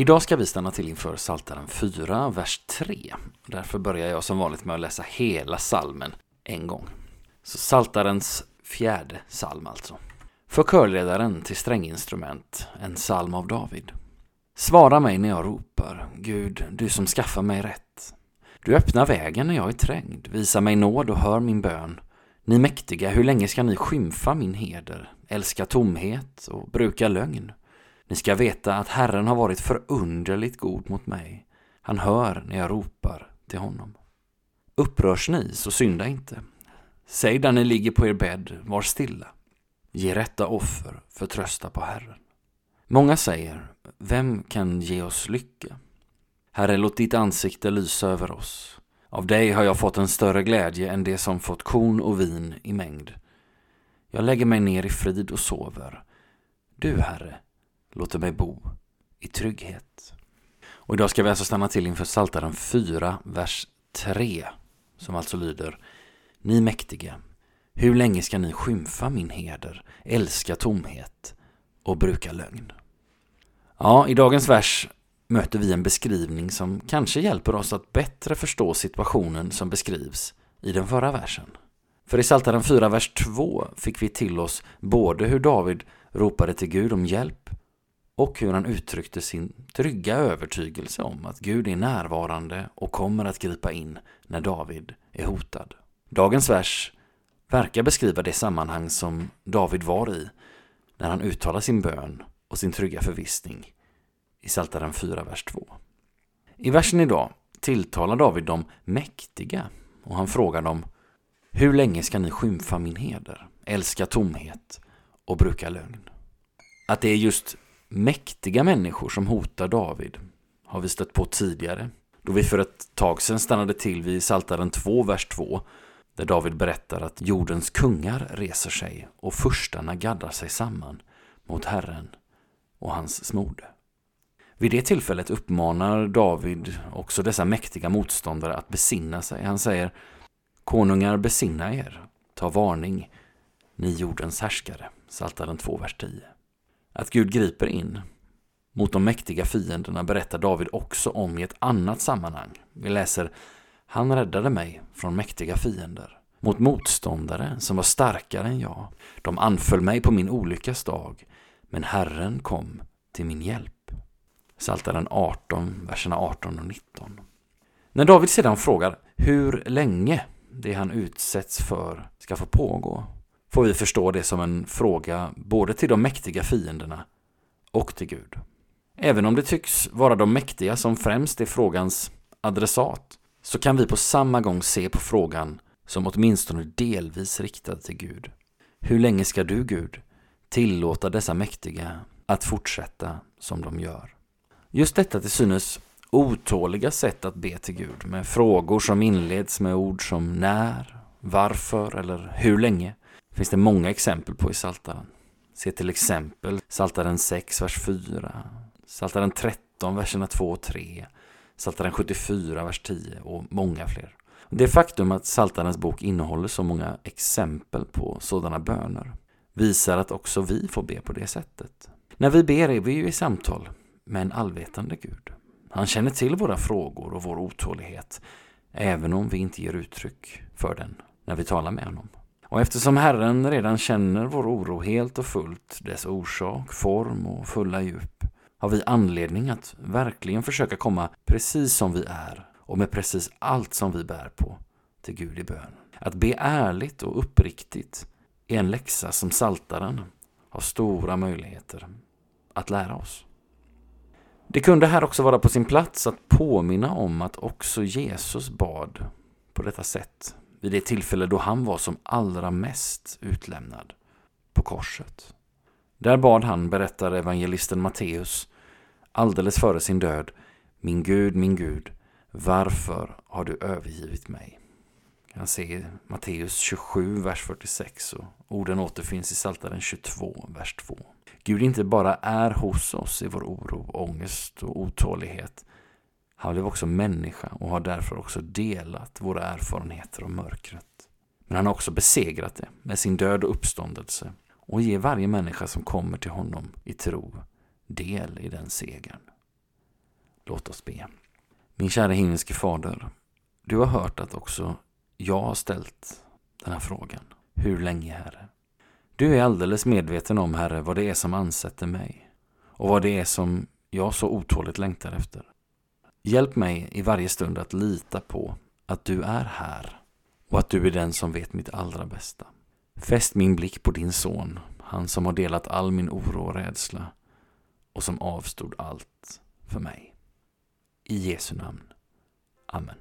Idag ska vi stanna till inför Saltaren 4, vers 3. Därför börjar jag som vanligt med att läsa hela salmen en gång. Så Saltarens fjärde salm alltså. För körledaren till stränginstrument, en salm av David. Svara mig när jag ropar, Gud, du som skaffar mig rätt. Du öppnar vägen när jag är trängd, visa mig nåd och hör min bön. Ni mäktiga, hur länge ska ni skymfa min heder, älska tomhet och bruka lögn? Ni ska veta att Herren har varit förunderligt god mot mig. Han hör när jag ropar till honom. Upprörs ni, så synda inte. Säg där ni ligger på er bädd, var stilla. Ge rätta offer, förtrösta på Herren. Många säger, vem kan ge oss lycka? Herre, låt ditt ansikte lysa över oss. Av dig har jag fått en större glädje än det som fått korn och vin i mängd. Jag lägger mig ner i frid och sover. Du, Herre, låter mig bo i trygghet. Och idag ska vi alltså stanna till inför Psaltaren 4, vers 3, som alltså lyder Ni mäktiga, hur länge ska ni skymfa min heder, älska tomhet och bruka lögn? Ja, i dagens vers möter vi en beskrivning som kanske hjälper oss att bättre förstå situationen som beskrivs i den förra versen. För i Psaltaren 4, vers 2 fick vi till oss både hur David ropade till Gud om hjälp och hur han uttryckte sin trygga övertygelse om att Gud är närvarande och kommer att gripa in när David är hotad. Dagens vers verkar beskriva det sammanhang som David var i när han uttalar sin bön och sin trygga förvissning i Psaltaren 4, vers 2. I versen idag tilltalar David de mäktiga och han frågar dem Hur länge ska ni skymfa min heder, älska tomhet och bruka lögn? Att det är just mäktiga människor som hotar David har vi stött på tidigare. Då vi för ett tag sedan stannade till vid Saltaren 2, vers 2 där David berättar att jordens kungar reser sig och furstarna gaddar sig samman mot Herren och hans smorde. Vid det tillfället uppmanar David också dessa mäktiga motståndare att besinna sig. Han säger Konungar besinna er, ta varning, ni jordens härskare. Saltaren 2, vers 10. Att Gud griper in mot de mäktiga fienderna berättar David också om i ett annat sammanhang. Vi läser Han räddade mig från mäktiga fiender, mot motståndare som var starkare än jag. De anföll mig på min olyckas dag, men Herren kom till min hjälp. Saltaren 18, verserna 18 och 19. När David sedan frågar hur länge det han utsätts för ska få pågå får vi förstå det som en fråga både till de mäktiga fienderna och till Gud. Även om det tycks vara de mäktiga som främst är frågans adressat så kan vi på samma gång se på frågan som åtminstone delvis riktad till Gud. Hur länge ska du, Gud, tillåta dessa mäktiga att fortsätta som de gör? Just detta till synes otåliga sätt att be till Gud med frågor som inleds med ord som när, varför eller hur länge finns det många exempel på i Saltaren. Se till exempel Saltaren 6, vers 4, Saltaren 13, verserna 2 och 3, Saltaren 74, vers 10 och många fler. Det faktum att Saltarens bok innehåller så många exempel på sådana böner visar att också vi får be på det sättet. När vi ber är vi ju i samtal med en allvetande Gud. Han känner till våra frågor och vår otålighet, även om vi inte ger uttryck för den när vi talar med honom. Och eftersom Herren redan känner vår oro helt och fullt, dess orsak, form och fulla djup, har vi anledning att verkligen försöka komma precis som vi är och med precis allt som vi bär på till Gud i bön. Att be ärligt och uppriktigt är en läxa som Saltaren har stora möjligheter att lära oss. Det kunde här också vara på sin plats att påminna om att också Jesus bad på detta sätt vid det tillfälle då han var som allra mest utlämnad på korset. Där bad han, berättar evangelisten Matteus, alldeles före sin död, Min Gud, min Gud, varför har du övergivit mig? kan se Matteus 27, vers 46 och orden återfinns i Psaltaren 22, vers 2. Gud inte bara är hos oss i vår oro, ångest och otålighet. Han blev också människa och har därför också delat våra erfarenheter av mörkret. Men han har också besegrat det med sin död och uppståndelse och ger varje människa som kommer till honom i tro del i den segern. Låt oss be. Min kära himmelske fader, du har hört att också jag har ställt den här frågan. Hur länge, Herre? Du är alldeles medveten om, Herre, vad det är som ansätter mig och vad det är som jag så otåligt längtar efter. Hjälp mig i varje stund att lita på att du är här och att du är den som vet mitt allra bästa. Fäst min blick på din son, han som har delat all min oro och rädsla och som avstod allt för mig. I Jesu namn. Amen.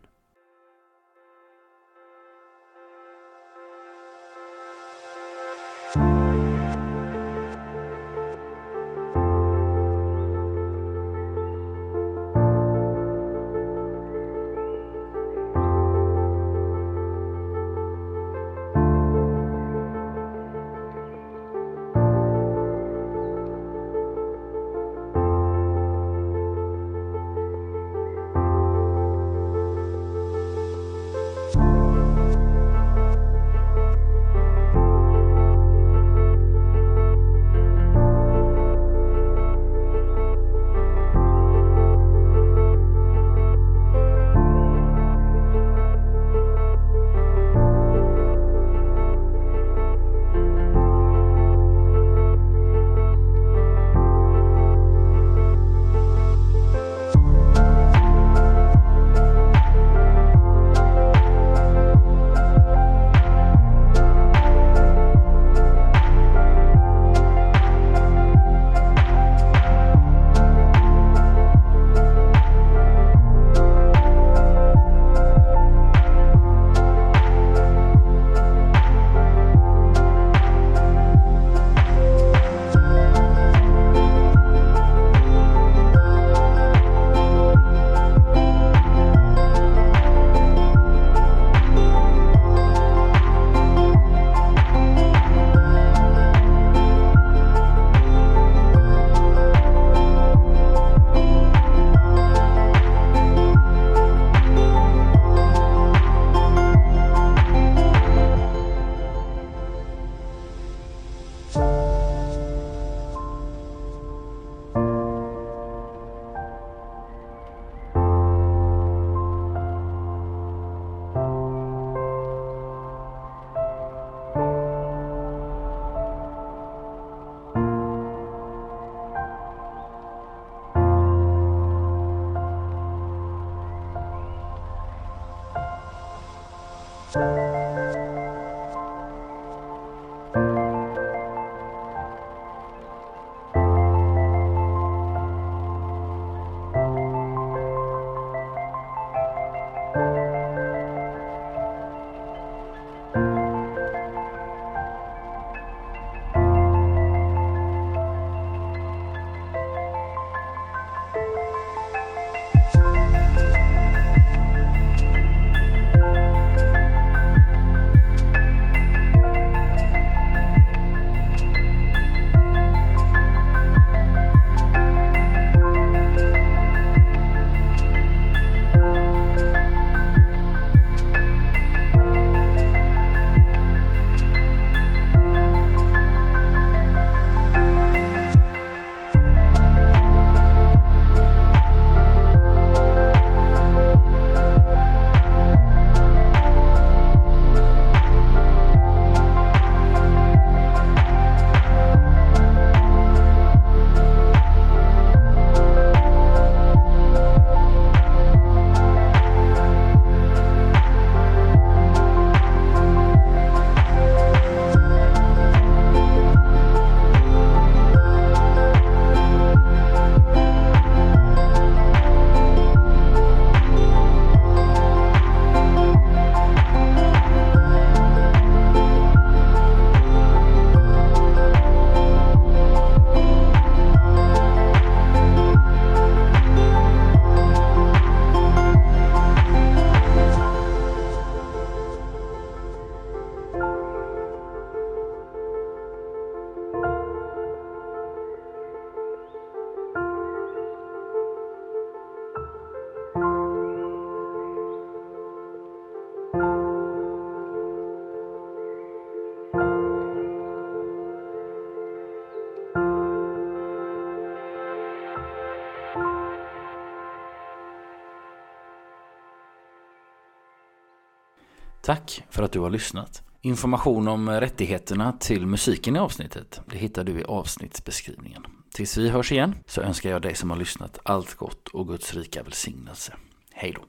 Tack för att du har lyssnat. Information om rättigheterna till musiken i avsnittet det hittar du i avsnittsbeskrivningen. Tills vi hörs igen så önskar jag dig som har lyssnat allt gott och Guds rika välsignelse. Hej då!